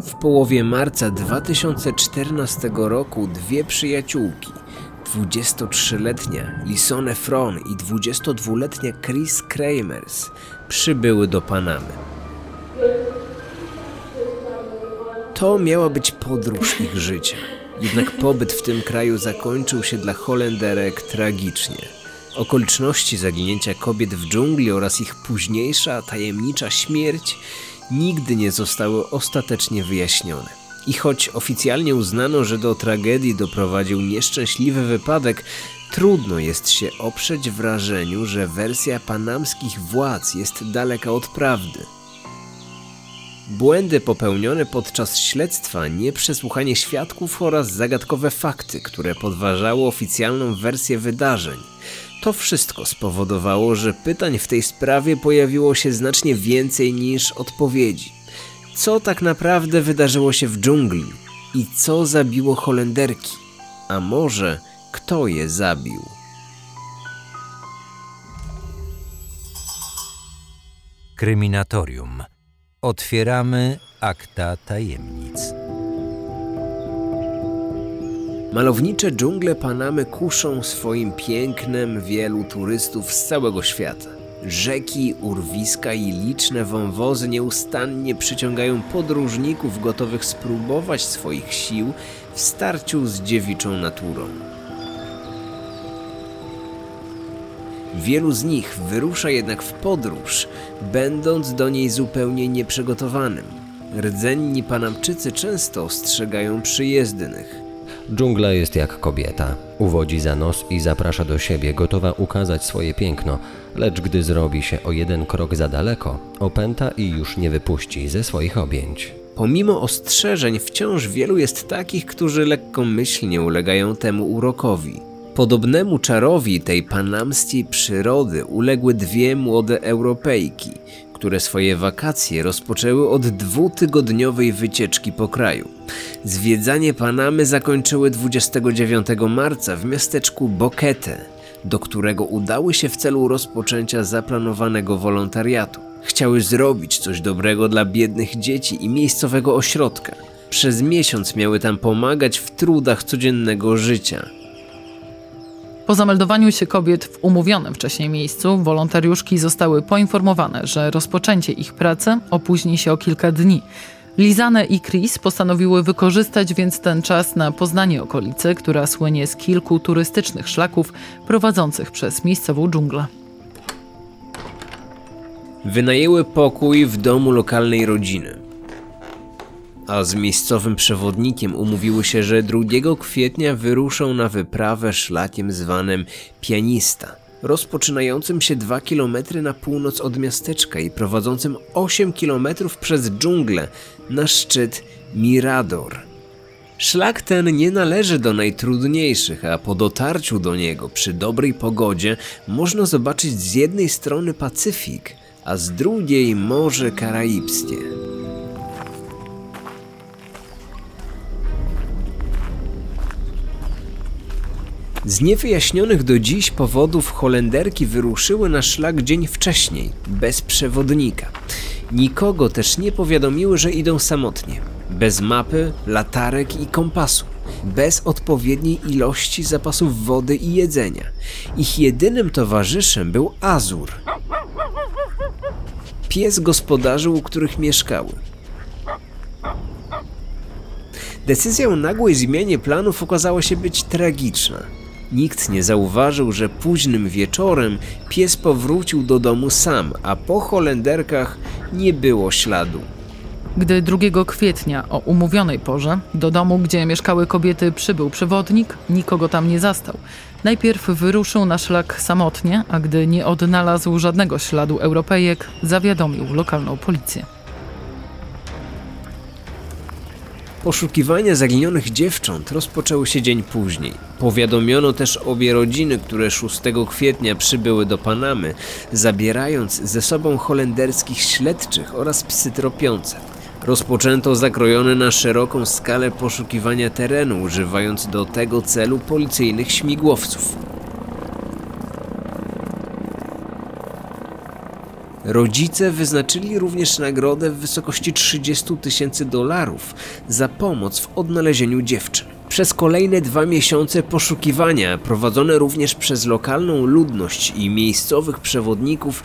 W połowie marca 2014 roku dwie przyjaciółki, 23-letnia Lisone Fron i 22-letnia Chris Kramers, przybyły do Panamy. To miała być podróż ich życia. Jednak pobyt w tym kraju zakończył się dla Holenderek tragicznie. Okoliczności zaginięcia kobiet w dżungli oraz ich późniejsza, tajemnicza śmierć nigdy nie zostały ostatecznie wyjaśnione. I choć oficjalnie uznano, że do tragedii doprowadził nieszczęśliwy wypadek, trudno jest się oprzeć wrażeniu, że wersja panamskich władz jest daleka od prawdy. Błędy popełnione podczas śledztwa, nieprzesłuchanie świadków oraz zagadkowe fakty, które podważały oficjalną wersję wydarzeń. To wszystko spowodowało, że pytań w tej sprawie pojawiło się znacznie więcej niż odpowiedzi. Co tak naprawdę wydarzyło się w dżungli? I co zabiło Holenderki? A może kto je zabił? Kryminatorium. Otwieramy akta tajemnic. Malownicze dżungle Panamy kuszą swoim pięknem wielu turystów z całego świata. Rzeki, urwiska i liczne wąwozy nieustannie przyciągają podróżników gotowych spróbować swoich sił w starciu z dziewiczą naturą. Wielu z nich wyrusza jednak w podróż, będąc do niej zupełnie nieprzygotowanym. Rdzenni Panamczycy często ostrzegają przyjezdnych. Dżungla jest jak kobieta. Uwodzi za nos i zaprasza do siebie, gotowa ukazać swoje piękno, lecz gdy zrobi się o jeden krok za daleko, opęta i już nie wypuści ze swoich objęć. Pomimo ostrzeżeń, wciąż wielu jest takich, którzy lekkomyślnie ulegają temu urokowi. Podobnemu czarowi tej panamskiej przyrody uległy dwie młode Europejki, które swoje wakacje rozpoczęły od dwutygodniowej wycieczki po kraju. Zwiedzanie Panamy zakończyły 29 marca w miasteczku Boquete, do którego udały się w celu rozpoczęcia zaplanowanego wolontariatu. Chciały zrobić coś dobrego dla biednych dzieci i miejscowego ośrodka. Przez miesiąc miały tam pomagać w trudach codziennego życia. Po zameldowaniu się kobiet w umówionym wcześniej miejscu, wolontariuszki zostały poinformowane, że rozpoczęcie ich pracy opóźni się o kilka dni. Lizane i Chris postanowiły wykorzystać więc ten czas na poznanie okolicy, która słynie z kilku turystycznych szlaków prowadzących przez miejscową dżunglę. Wynajęły pokój w domu lokalnej rodziny. A z miejscowym przewodnikiem umówiły się, że 2 kwietnia wyruszą na wyprawę szlakiem zwanym Pianista, rozpoczynającym się 2 km na północ od miasteczka i prowadzącym 8 km przez dżunglę na szczyt Mirador. Szlak ten nie należy do najtrudniejszych, a po dotarciu do niego przy dobrej pogodzie można zobaczyć z jednej strony Pacyfik, a z drugiej Morze Karaibskie. Z niewyjaśnionych do dziś powodów Holenderki wyruszyły na szlak dzień wcześniej, bez przewodnika. Nikogo też nie powiadomiły, że idą samotnie, bez mapy, latarek i kompasu, bez odpowiedniej ilości zapasów wody i jedzenia. Ich jedynym towarzyszem był Azur, pies gospodarzy, u których mieszkały. Decyzja o nagłej zmianie planów okazała się być tragiczna. Nikt nie zauważył, że późnym wieczorem pies powrócił do domu sam, a po Holenderkach nie było śladu. Gdy 2 kwietnia o umówionej porze do domu, gdzie mieszkały kobiety, przybył przewodnik, nikogo tam nie zastał. Najpierw wyruszył na szlak samotnie, a gdy nie odnalazł żadnego śladu Europejek, zawiadomił lokalną policję. Poszukiwania zaginionych dziewcząt rozpoczęły się dzień później. Powiadomiono też obie rodziny, które 6 kwietnia przybyły do Panamy, zabierając ze sobą holenderskich śledczych oraz psy tropiące. Rozpoczęto zakrojone na szeroką skalę poszukiwania terenu, używając do tego celu policyjnych śmigłowców. Rodzice wyznaczyli również nagrodę w wysokości 30 tysięcy dolarów za pomoc w odnalezieniu dziewczyn. Przez kolejne dwa miesiące poszukiwania, prowadzone również przez lokalną ludność i miejscowych przewodników,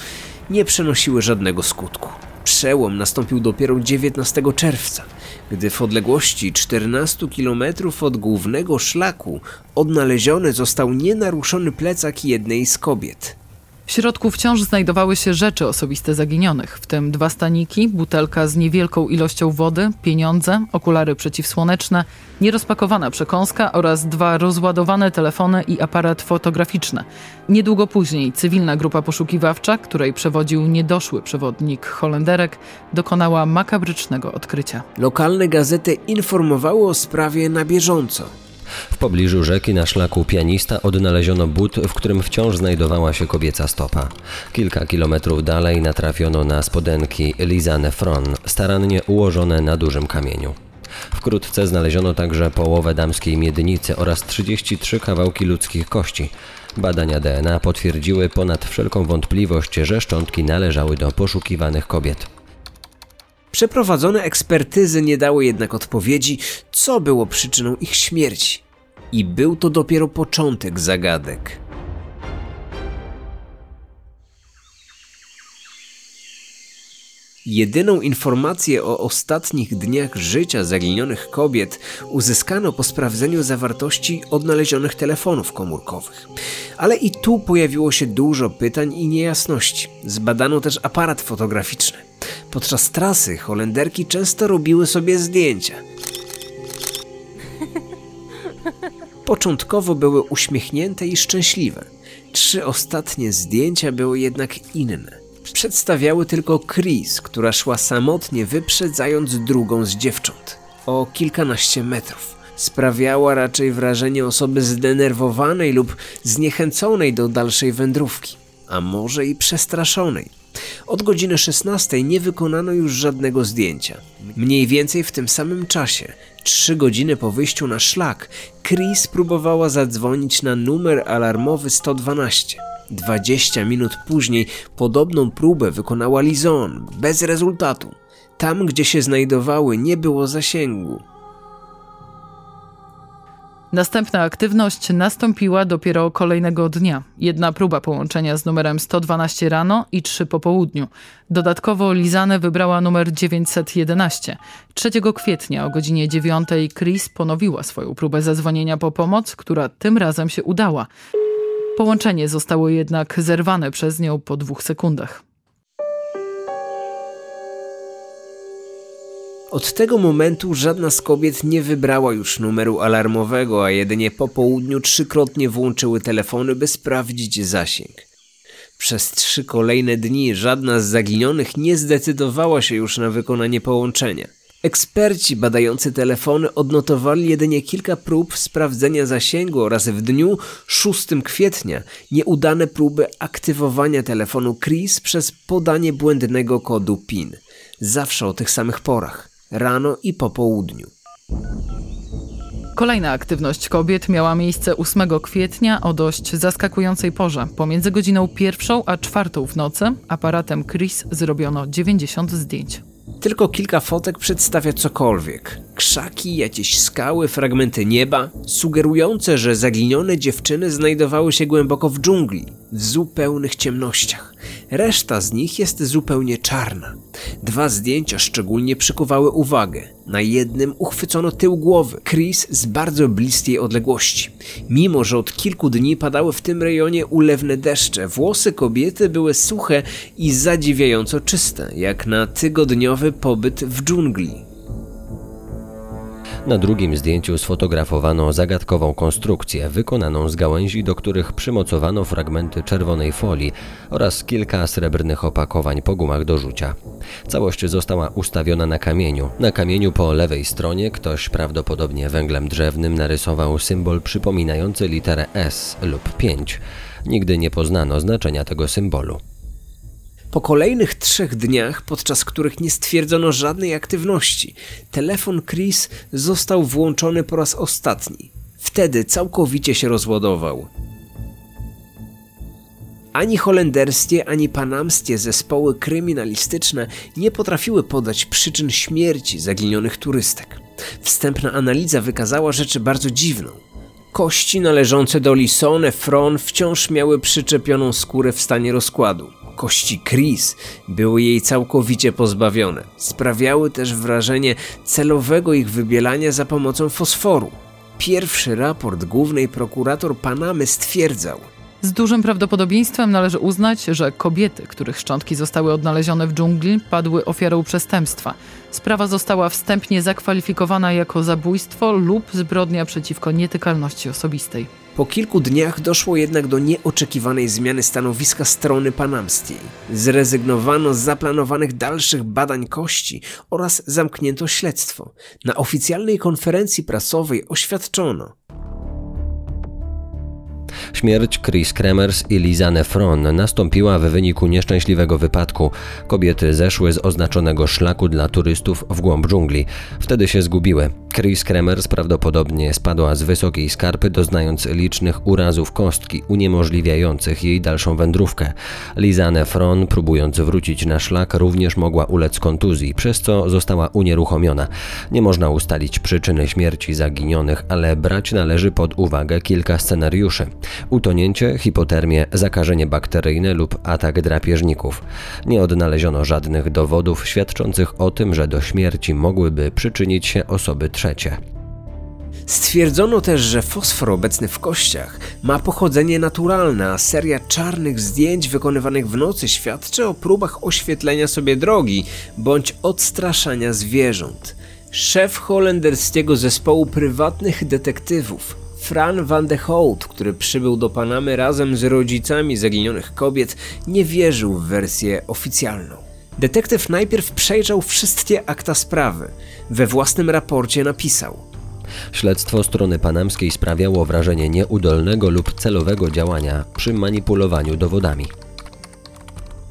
nie przynosiły żadnego skutku. Przełom nastąpił dopiero 19 czerwca, gdy w odległości 14 km od głównego szlaku odnaleziony został nienaruszony plecak jednej z kobiet. W środku wciąż znajdowały się rzeczy osobiste zaginionych, w tym dwa staniki, butelka z niewielką ilością wody, pieniądze, okulary przeciwsłoneczne, nierozpakowana przekąska oraz dwa rozładowane telefony i aparat fotograficzny. Niedługo później cywilna grupa poszukiwawcza, której przewodził niedoszły przewodnik Holenderek, dokonała makabrycznego odkrycia. Lokalne gazety informowały o sprawie na bieżąco. W pobliżu rzeki na szlaku pianista odnaleziono but, w którym wciąż znajdowała się kobieca stopa. Kilka kilometrów dalej natrafiono na spodenki Lizane Fron, starannie ułożone na dużym kamieniu. Wkrótce znaleziono także połowę damskiej miednicy oraz 33 kawałki ludzkich kości. Badania DNA potwierdziły ponad wszelką wątpliwość, że szczątki należały do poszukiwanych kobiet. Przeprowadzone ekspertyzy nie dały jednak odpowiedzi, co było przyczyną ich śmierci. I był to dopiero początek zagadek. Jedyną informację o ostatnich dniach życia zaginionych kobiet uzyskano po sprawdzeniu zawartości odnalezionych telefonów komórkowych. Ale i tu pojawiło się dużo pytań i niejasności. Zbadano też aparat fotograficzny. Podczas trasy Holenderki często robiły sobie zdjęcia. Początkowo były uśmiechnięte i szczęśliwe. Trzy ostatnie zdjęcia były jednak inne. Przedstawiały tylko Chris, która szła samotnie, wyprzedzając drugą z dziewcząt o kilkanaście metrów. Sprawiała raczej wrażenie osoby zdenerwowanej lub zniechęconej do dalszej wędrówki, a może i przestraszonej. Od godziny 16 nie wykonano już żadnego zdjęcia. Mniej więcej w tym samym czasie, trzy godziny po wyjściu na szlak, Chris próbowała zadzwonić na numer alarmowy 112. 20 minut później podobną próbę wykonała Lizon, bez rezultatu. Tam, gdzie się znajdowały, nie było zasięgu. Następna aktywność nastąpiła dopiero kolejnego dnia. Jedna próba połączenia z numerem 112 rano i 3 po południu. Dodatkowo Lizane wybrała numer 911. 3 kwietnia o godzinie 9 Chris ponowiła swoją próbę zadzwonienia po pomoc, która tym razem się udała. Połączenie zostało jednak zerwane przez nią po dwóch sekundach. Od tego momentu żadna z kobiet nie wybrała już numeru alarmowego, a jedynie po południu trzykrotnie włączyły telefony, by sprawdzić zasięg. Przez trzy kolejne dni żadna z zaginionych nie zdecydowała się już na wykonanie połączenia. Eksperci badający telefony odnotowali jedynie kilka prób sprawdzenia zasięgu oraz w dniu 6 kwietnia nieudane próby aktywowania telefonu Chris przez podanie błędnego kodu PIN. Zawsze o tych samych porach, rano i po południu. Kolejna aktywność kobiet miała miejsce 8 kwietnia o dość zaskakującej porze. Pomiędzy godziną pierwszą a czwartą w nocy aparatem Chris zrobiono 90 zdjęć. Tylko kilka fotek przedstawia cokolwiek. Krzaki, jakieś skały, fragmenty nieba, sugerujące, że zaginione dziewczyny znajdowały się głęboko w dżungli, w zupełnych ciemnościach. Reszta z nich jest zupełnie czarna. Dwa zdjęcia szczególnie przykuwały uwagę. Na jednym uchwycono tył głowy, Chris z bardzo bliskiej odległości. Mimo, że od kilku dni padały w tym rejonie ulewne deszcze, włosy kobiety były suche i zadziwiająco czyste, jak na tygodniowy pobyt w dżungli. Na drugim zdjęciu sfotografowano zagadkową konstrukcję wykonaną z gałęzi, do których przymocowano fragmenty czerwonej folii oraz kilka srebrnych opakowań po gumach do rzucia. Całość została ustawiona na kamieniu. Na kamieniu po lewej stronie ktoś prawdopodobnie węglem drzewnym narysował symbol przypominający literę S lub 5. Nigdy nie poznano znaczenia tego symbolu. Po kolejnych trzech dniach, podczas których nie stwierdzono żadnej aktywności, telefon Chris został włączony po raz ostatni. Wtedy całkowicie się rozładował. Ani holenderskie, ani panamskie zespoły kryminalistyczne nie potrafiły podać przyczyn śmierci zaginionych turystek. Wstępna analiza wykazała rzeczy bardzo dziwną. Kości należące do Lisone Fron wciąż miały przyczepioną skórę w stanie rozkładu. Kości Chris były jej całkowicie pozbawione. Sprawiały też wrażenie celowego ich wybielania za pomocą fosforu. Pierwszy raport głównej prokurator Panamy stwierdzał, Z dużym prawdopodobieństwem należy uznać, że kobiety, których szczątki zostały odnalezione w dżungli, padły ofiarą przestępstwa. Sprawa została wstępnie zakwalifikowana jako zabójstwo lub zbrodnia przeciwko nietykalności osobistej. Po kilku dniach doszło jednak do nieoczekiwanej zmiany stanowiska strony panamskiej. Zrezygnowano z zaplanowanych dalszych badań kości oraz zamknięto śledztwo. Na oficjalnej konferencji prasowej oświadczono, Śmierć Chris Kremers i Lizanne Fron nastąpiła w wyniku nieszczęśliwego wypadku. Kobiety zeszły z oznaczonego szlaku dla turystów w głąb dżungli. Wtedy się zgubiły. Chris Kremers prawdopodobnie spadła z wysokiej skarpy, doznając licznych urazów kostki, uniemożliwiających jej dalszą wędrówkę. Lizanne Fron, próbując wrócić na szlak, również mogła ulec kontuzji, przez co została unieruchomiona. Nie można ustalić przyczyny śmierci zaginionych, ale brać należy pod uwagę kilka scenariuszy utonięcie, hipotermię, zakażenie bakteryjne lub atak drapieżników. Nie odnaleziono żadnych dowodów świadczących o tym, że do śmierci mogłyby przyczynić się osoby trzecie. Stwierdzono też, że fosfor obecny w kościach ma pochodzenie naturalne, a seria czarnych zdjęć wykonywanych w nocy świadczy o próbach oświetlenia sobie drogi bądź odstraszania zwierząt. Szef holenderskiego zespołu prywatnych detektywów Fran van de Hout, który przybył do Panamy razem z rodzicami zaginionych kobiet, nie wierzył w wersję oficjalną. Detektyw najpierw przejrzał wszystkie akta sprawy. We własnym raporcie napisał: Śledztwo strony panamskiej sprawiało wrażenie nieudolnego lub celowego działania przy manipulowaniu dowodami.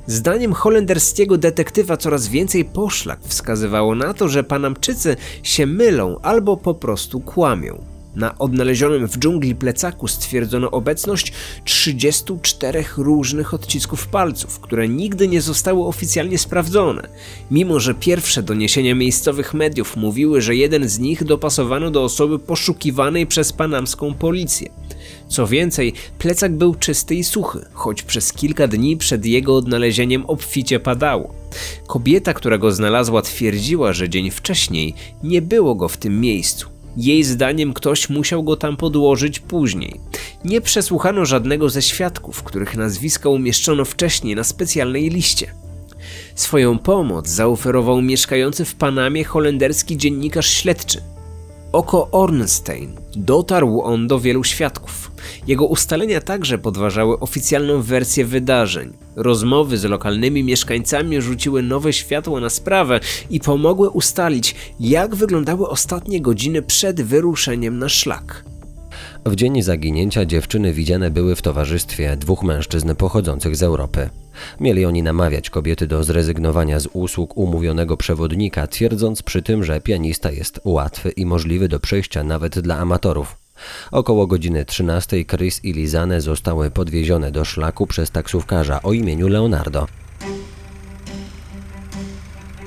Zdaniem holenderskiego detektywa coraz więcej poszlak wskazywało na to, że Panamczycy się mylą albo po prostu kłamią. Na odnalezionym w dżungli plecaku stwierdzono obecność 34 różnych odcisków palców, które nigdy nie zostały oficjalnie sprawdzone, mimo że pierwsze doniesienia miejscowych mediów mówiły, że jeden z nich dopasowano do osoby poszukiwanej przez panamską policję. Co więcej, plecak był czysty i suchy, choć przez kilka dni przed jego odnalezieniem obficie padało. Kobieta, która go znalazła, twierdziła, że dzień wcześniej nie było go w tym miejscu. Jej zdaniem ktoś musiał go tam podłożyć później. Nie przesłuchano żadnego ze świadków, których nazwiska umieszczono wcześniej na specjalnej liście. Swoją pomoc zaoferował mieszkający w Panamie holenderski dziennikarz śledczy. Oko Ornstein. Dotarł on do wielu świadków. Jego ustalenia także podważały oficjalną wersję wydarzeń. Rozmowy z lokalnymi mieszkańcami rzuciły nowe światło na sprawę i pomogły ustalić, jak wyglądały ostatnie godziny przed wyruszeniem na szlak. W dzień zaginięcia dziewczyny widziane były w towarzystwie dwóch mężczyzn pochodzących z Europy. Mieli oni namawiać kobiety do zrezygnowania z usług umówionego przewodnika, twierdząc przy tym, że pianista jest łatwy i możliwy do przejścia nawet dla amatorów. Około godziny 13 Chris i Lizane zostały podwiezione do szlaku przez taksówkarza o imieniu Leonardo.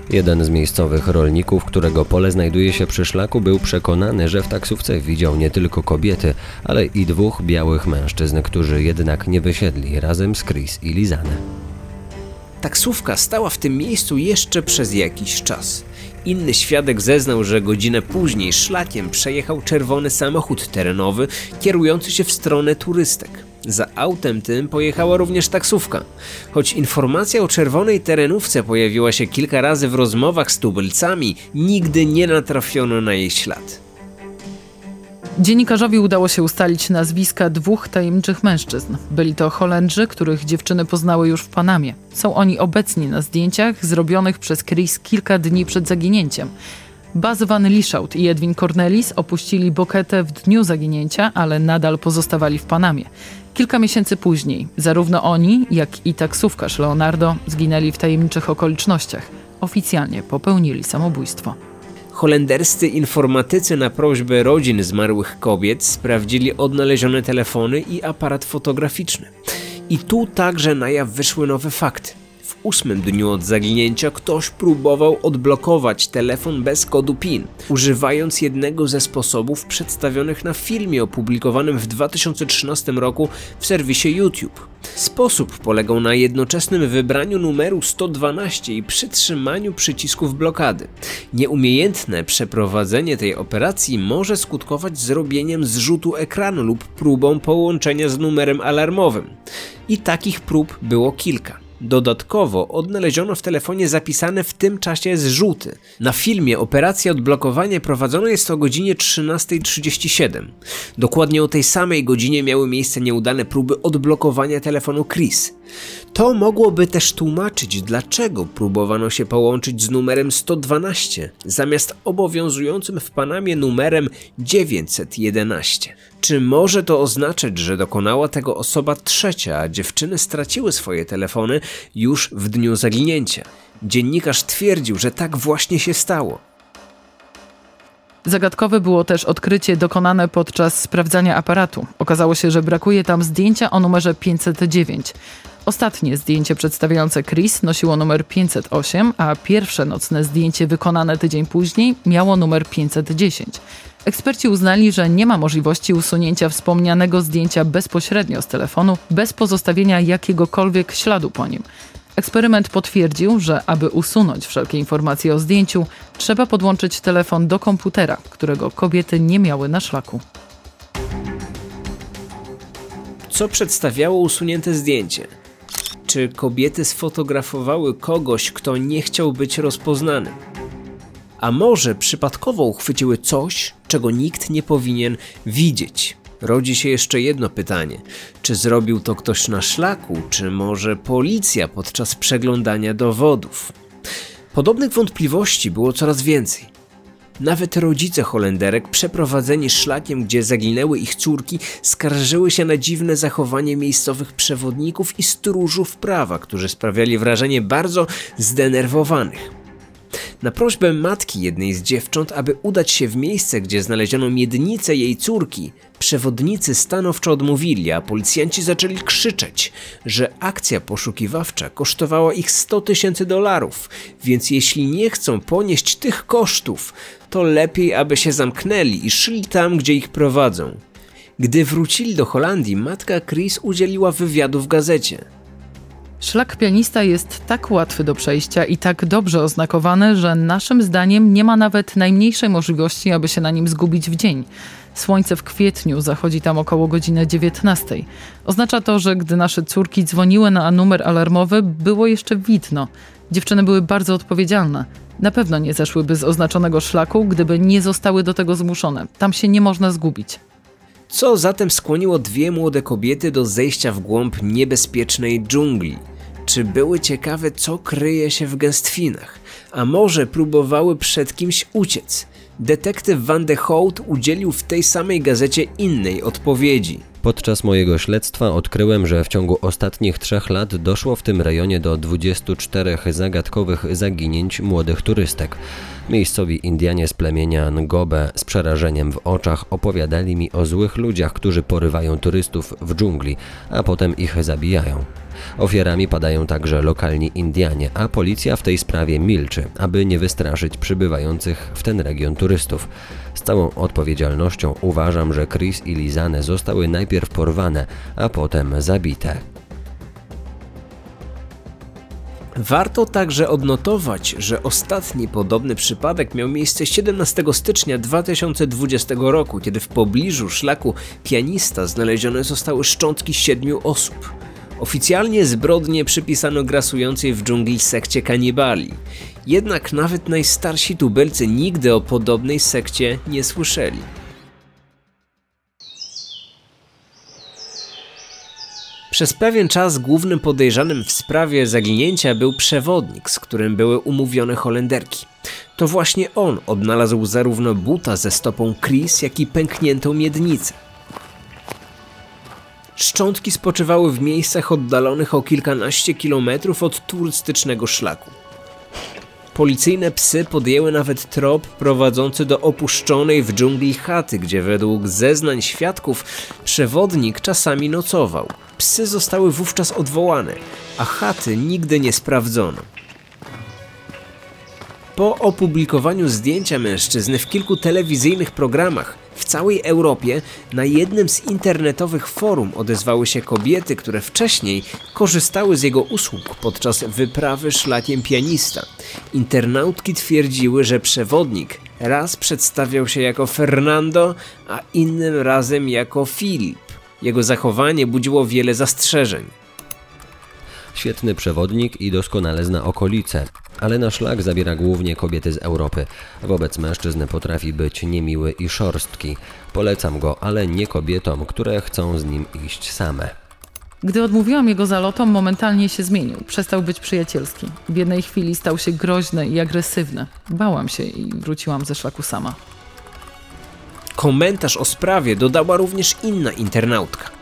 Jeden z miejscowych rolników, którego pole znajduje się przy szlaku, był przekonany, że w taksówce widział nie tylko kobiety, ale i dwóch białych mężczyzn, którzy jednak nie wysiedli razem z Chris i Lizane. Taksówka stała w tym miejscu jeszcze przez jakiś czas. Inny świadek zeznał, że godzinę później szlakiem przejechał czerwony samochód terenowy kierujący się w stronę turystek. Za autem tym pojechała również taksówka. Choć informacja o czerwonej terenówce pojawiła się kilka razy w rozmowach z tubylcami, nigdy nie natrafiono na jej ślad. Dziennikarzowi udało się ustalić nazwiska dwóch tajemniczych mężczyzn. Byli to Holendrzy, których dziewczyny poznały już w Panamie. Są oni obecni na zdjęciach zrobionych przez Chris kilka dni przed zaginięciem. Baz Van Lieshout i Edwin Cornelis opuścili Boketę w dniu zaginięcia, ale nadal pozostawali w Panamie. Kilka miesięcy później zarówno oni, jak i taksówkarz Leonardo zginęli w tajemniczych okolicznościach. Oficjalnie popełnili samobójstwo. Holenderscy informatycy na prośbę rodzin zmarłych kobiet sprawdzili odnalezione telefony i aparat fotograficzny. I tu także na jaw wyszły nowe fakty. Ósmym dniu od zaginięcia ktoś próbował odblokować telefon bez kodu PIN, używając jednego ze sposobów przedstawionych na filmie opublikowanym w 2013 roku w serwisie YouTube. Sposób polegał na jednoczesnym wybraniu numeru 112 i przytrzymaniu przycisków blokady. Nieumiejętne przeprowadzenie tej operacji może skutkować zrobieniem zrzutu ekranu lub próbą połączenia z numerem alarmowym. I takich prób było kilka. Dodatkowo odnaleziono w telefonie zapisane w tym czasie zrzuty. Na filmie operacja odblokowania prowadzona jest o godzinie 13.37. Dokładnie o tej samej godzinie miały miejsce nieudane próby odblokowania telefonu Chris. To mogłoby też tłumaczyć, dlaczego próbowano się połączyć z numerem 112 zamiast obowiązującym w Panamie numerem 911. Czy może to oznaczać, że dokonała tego osoba trzecia, a dziewczyny straciły swoje telefony już w dniu zaginięcia? Dziennikarz twierdził, że tak właśnie się stało. Zagadkowe było też odkrycie dokonane podczas sprawdzania aparatu. Okazało się, że brakuje tam zdjęcia o numerze 509. Ostatnie zdjęcie przedstawiające Chris nosiło numer 508, a pierwsze nocne zdjęcie wykonane tydzień później miało numer 510. Eksperci uznali, że nie ma możliwości usunięcia wspomnianego zdjęcia bezpośrednio z telefonu, bez pozostawienia jakiegokolwiek śladu po nim. Eksperyment potwierdził, że aby usunąć wszelkie informacje o zdjęciu, trzeba podłączyć telefon do komputera, którego kobiety nie miały na szlaku. Co przedstawiało usunięte zdjęcie? Czy kobiety sfotografowały kogoś, kto nie chciał być rozpoznany? A może przypadkowo uchwyciły coś, czego nikt nie powinien widzieć? Rodzi się jeszcze jedno pytanie: czy zrobił to ktoś na szlaku, czy może policja podczas przeglądania dowodów? Podobnych wątpliwości było coraz więcej. Nawet rodzice Holenderek, przeprowadzeni szlakiem, gdzie zaginęły ich córki, skarżyły się na dziwne zachowanie miejscowych przewodników i stróżów prawa, którzy sprawiali wrażenie bardzo zdenerwowanych. Na prośbę matki jednej z dziewcząt, aby udać się w miejsce, gdzie znaleziono miednicę jej córki, przewodnicy stanowczo odmówili, a policjanci zaczęli krzyczeć, że akcja poszukiwawcza kosztowała ich 100 tysięcy dolarów, więc jeśli nie chcą ponieść tych kosztów, to lepiej, aby się zamknęli i szli tam, gdzie ich prowadzą. Gdy wrócili do Holandii, matka Chris udzieliła wywiadu w gazecie. Szlak pianista jest tak łatwy do przejścia i tak dobrze oznakowany, że naszym zdaniem nie ma nawet najmniejszej możliwości, aby się na nim zgubić w dzień. Słońce w kwietniu zachodzi tam około godziny 19. Oznacza to, że gdy nasze córki dzwoniły na numer alarmowy, było jeszcze widno. Dziewczyny były bardzo odpowiedzialne. Na pewno nie zeszłyby z oznaczonego szlaku, gdyby nie zostały do tego zmuszone. Tam się nie można zgubić. Co zatem skłoniło dwie młode kobiety do zejścia w głąb niebezpiecznej dżungli? Czy były ciekawe, co kryje się w gęstwinach? A może próbowały przed kimś uciec? Detektyw Van de Hout udzielił w tej samej gazecie innej odpowiedzi. Podczas mojego śledztwa odkryłem, że w ciągu ostatnich trzech lat doszło w tym rejonie do 24 zagadkowych zaginięć młodych turystek. Miejscowi Indianie z plemienia Ngobe z przerażeniem w oczach opowiadali mi o złych ludziach, którzy porywają turystów w dżungli, a potem ich zabijają. Ofiarami padają także lokalni Indianie, a policja w tej sprawie milczy, aby nie wystraszyć przybywających w ten region turystów. Z całą odpowiedzialnością uważam, że Chris i Lizane zostały najpierw porwane, a potem zabite. Warto także odnotować, że ostatni podobny przypadek miał miejsce 17 stycznia 2020 roku, kiedy w pobliżu szlaku pianista znalezione zostały szczątki siedmiu osób. Oficjalnie zbrodnie przypisano grasującej w dżungli sekcie kanibali. Jednak nawet najstarsi tubylcy nigdy o podobnej sekcie nie słyszeli. Przez pewien czas głównym podejrzanym w sprawie zaginięcia był przewodnik, z którym były umówione Holenderki. To właśnie on odnalazł zarówno buta ze stopą Chris, jak i pękniętą miednicę. Szczątki spoczywały w miejscach oddalonych o kilkanaście kilometrów od turystycznego szlaku. Policyjne psy podjęły nawet trop prowadzący do opuszczonej w dżungli chaty, gdzie według zeznań świadków przewodnik czasami nocował. Psy zostały wówczas odwołane, a chaty nigdy nie sprawdzono. Po opublikowaniu zdjęcia mężczyzny w kilku telewizyjnych programach w całej Europie na jednym z internetowych forum odezwały się kobiety, które wcześniej korzystały z jego usług podczas wyprawy szlakiem pianista. Internautki twierdziły, że przewodnik raz przedstawiał się jako Fernando, a innym razem jako Filip. Jego zachowanie budziło wiele zastrzeżeń. Świetny przewodnik i doskonale zna okolice, ale na szlak zabiera głównie kobiety z Europy. Wobec mężczyzn potrafi być niemiły i szorstki. Polecam go, ale nie kobietom, które chcą z nim iść same. Gdy odmówiłam jego zalotom, momentalnie się zmienił. Przestał być przyjacielski. W jednej chwili stał się groźny i agresywny. Bałam się i wróciłam ze szlaku sama. Komentarz o sprawie dodała również inna internautka.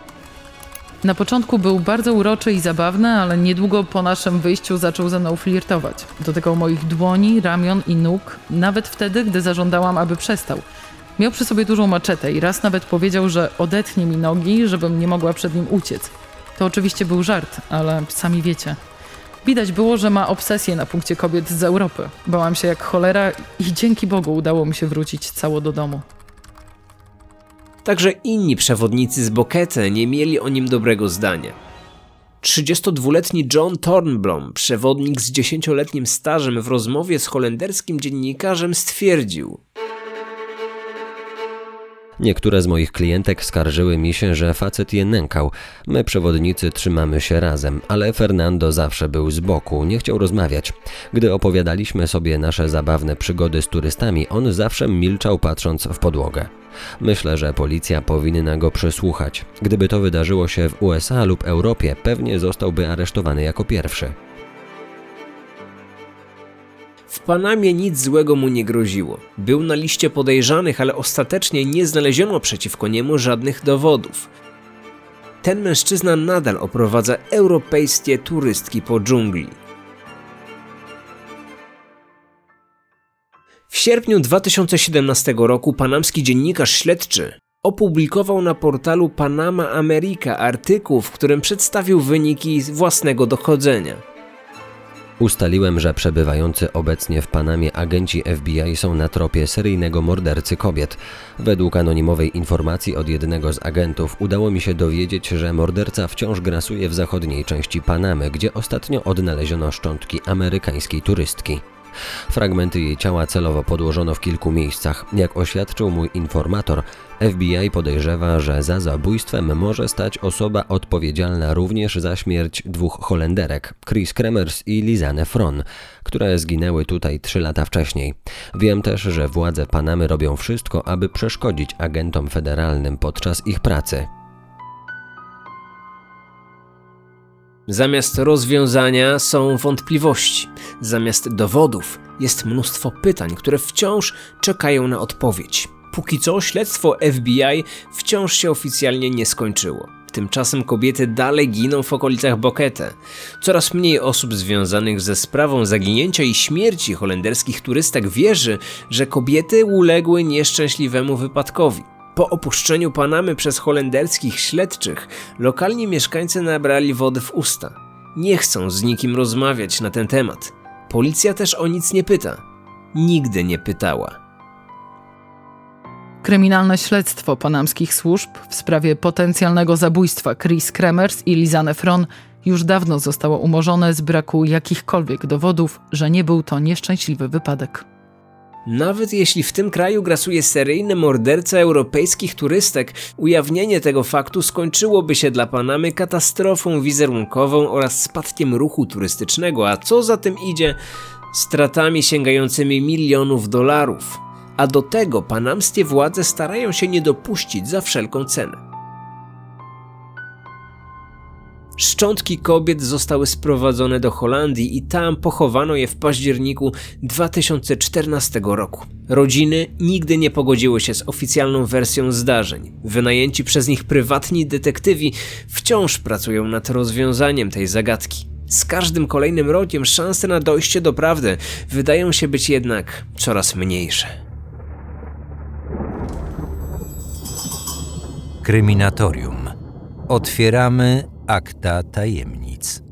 Na początku był bardzo uroczy i zabawny, ale niedługo po naszym wyjściu zaczął ze mną flirtować. Dotykał moich dłoni, ramion i nóg, nawet wtedy, gdy zażądałam, aby przestał. Miał przy sobie dużą maczetę i raz nawet powiedział, że odetnie mi nogi, żebym nie mogła przed nim uciec. To oczywiście był żart, ale sami wiecie. Widać było, że ma obsesję na punkcie kobiet z Europy. Bałam się jak cholera i dzięki Bogu udało mi się wrócić cało do domu. Także inni przewodnicy z Bokete nie mieli o nim dobrego zdania. 32-letni John Tornblom, przewodnik z 10-letnim stażem w rozmowie z holenderskim dziennikarzem stwierdził: Niektóre z moich klientek skarżyły mi się, że facet je nękał. My, przewodnicy, trzymamy się razem, ale Fernando zawsze był z boku, nie chciał rozmawiać. Gdy opowiadaliśmy sobie nasze zabawne przygody z turystami, on zawsze milczał, patrząc w podłogę. Myślę, że policja powinna go przesłuchać. Gdyby to wydarzyło się w USA lub Europie, pewnie zostałby aresztowany jako pierwszy. W Panamie nic złego mu nie groziło. Był na liście podejrzanych, ale ostatecznie nie znaleziono przeciwko niemu żadnych dowodów. Ten mężczyzna nadal oprowadza europejskie turystki po dżungli. W sierpniu 2017 roku panamski dziennikarz śledczy opublikował na portalu Panama America artykuł, w którym przedstawił wyniki własnego dochodzenia. Ustaliłem, że przebywający obecnie w Panamie agenci FBI są na tropie seryjnego mordercy kobiet. Według anonimowej informacji od jednego z agentów udało mi się dowiedzieć, że morderca wciąż grasuje w zachodniej części Panamy, gdzie ostatnio odnaleziono szczątki amerykańskiej turystki. Fragmenty jej ciała celowo podłożono w kilku miejscach. Jak oświadczył mój informator, FBI podejrzewa, że za zabójstwem może stać osoba odpowiedzialna również za śmierć dwóch Holenderek, Chris Kremers i Lizanne Fron, które zginęły tutaj trzy lata wcześniej. Wiem też, że władze Panamy robią wszystko, aby przeszkodzić agentom federalnym podczas ich pracy. Zamiast rozwiązania są wątpliwości, zamiast dowodów jest mnóstwo pytań, które wciąż czekają na odpowiedź. Póki co śledztwo FBI wciąż się oficjalnie nie skończyło. Tymczasem kobiety dalej giną w okolicach Bokete. Coraz mniej osób związanych ze sprawą zaginięcia i śmierci holenderskich turystek wierzy, że kobiety uległy nieszczęśliwemu wypadkowi. Po opuszczeniu Panamy przez holenderskich śledczych, lokalni mieszkańcy nabrali wody w usta. Nie chcą z nikim rozmawiać na ten temat. Policja też o nic nie pyta. Nigdy nie pytała. Kryminalne śledztwo panamskich służb w sprawie potencjalnego zabójstwa Chris Kremers i Lizanne Fron już dawno zostało umorzone z braku jakichkolwiek dowodów, że nie był to nieszczęśliwy wypadek. Nawet jeśli w tym kraju grasuje seryjny morderca europejskich turystek, ujawnienie tego faktu skończyłoby się dla Panamy katastrofą wizerunkową oraz spadkiem ruchu turystycznego, a co za tym idzie, stratami sięgającymi milionów dolarów. A do tego panamskie władze starają się nie dopuścić za wszelką cenę. Szczątki kobiet zostały sprowadzone do Holandii i tam pochowano je w październiku 2014 roku. Rodziny nigdy nie pogodziły się z oficjalną wersją zdarzeń. Wynajęci przez nich prywatni detektywi wciąż pracują nad rozwiązaniem tej zagadki. Z każdym kolejnym rokiem szanse na dojście do prawdy wydają się być jednak coraz mniejsze. Kryminatorium. Otwieramy akta tajemnic.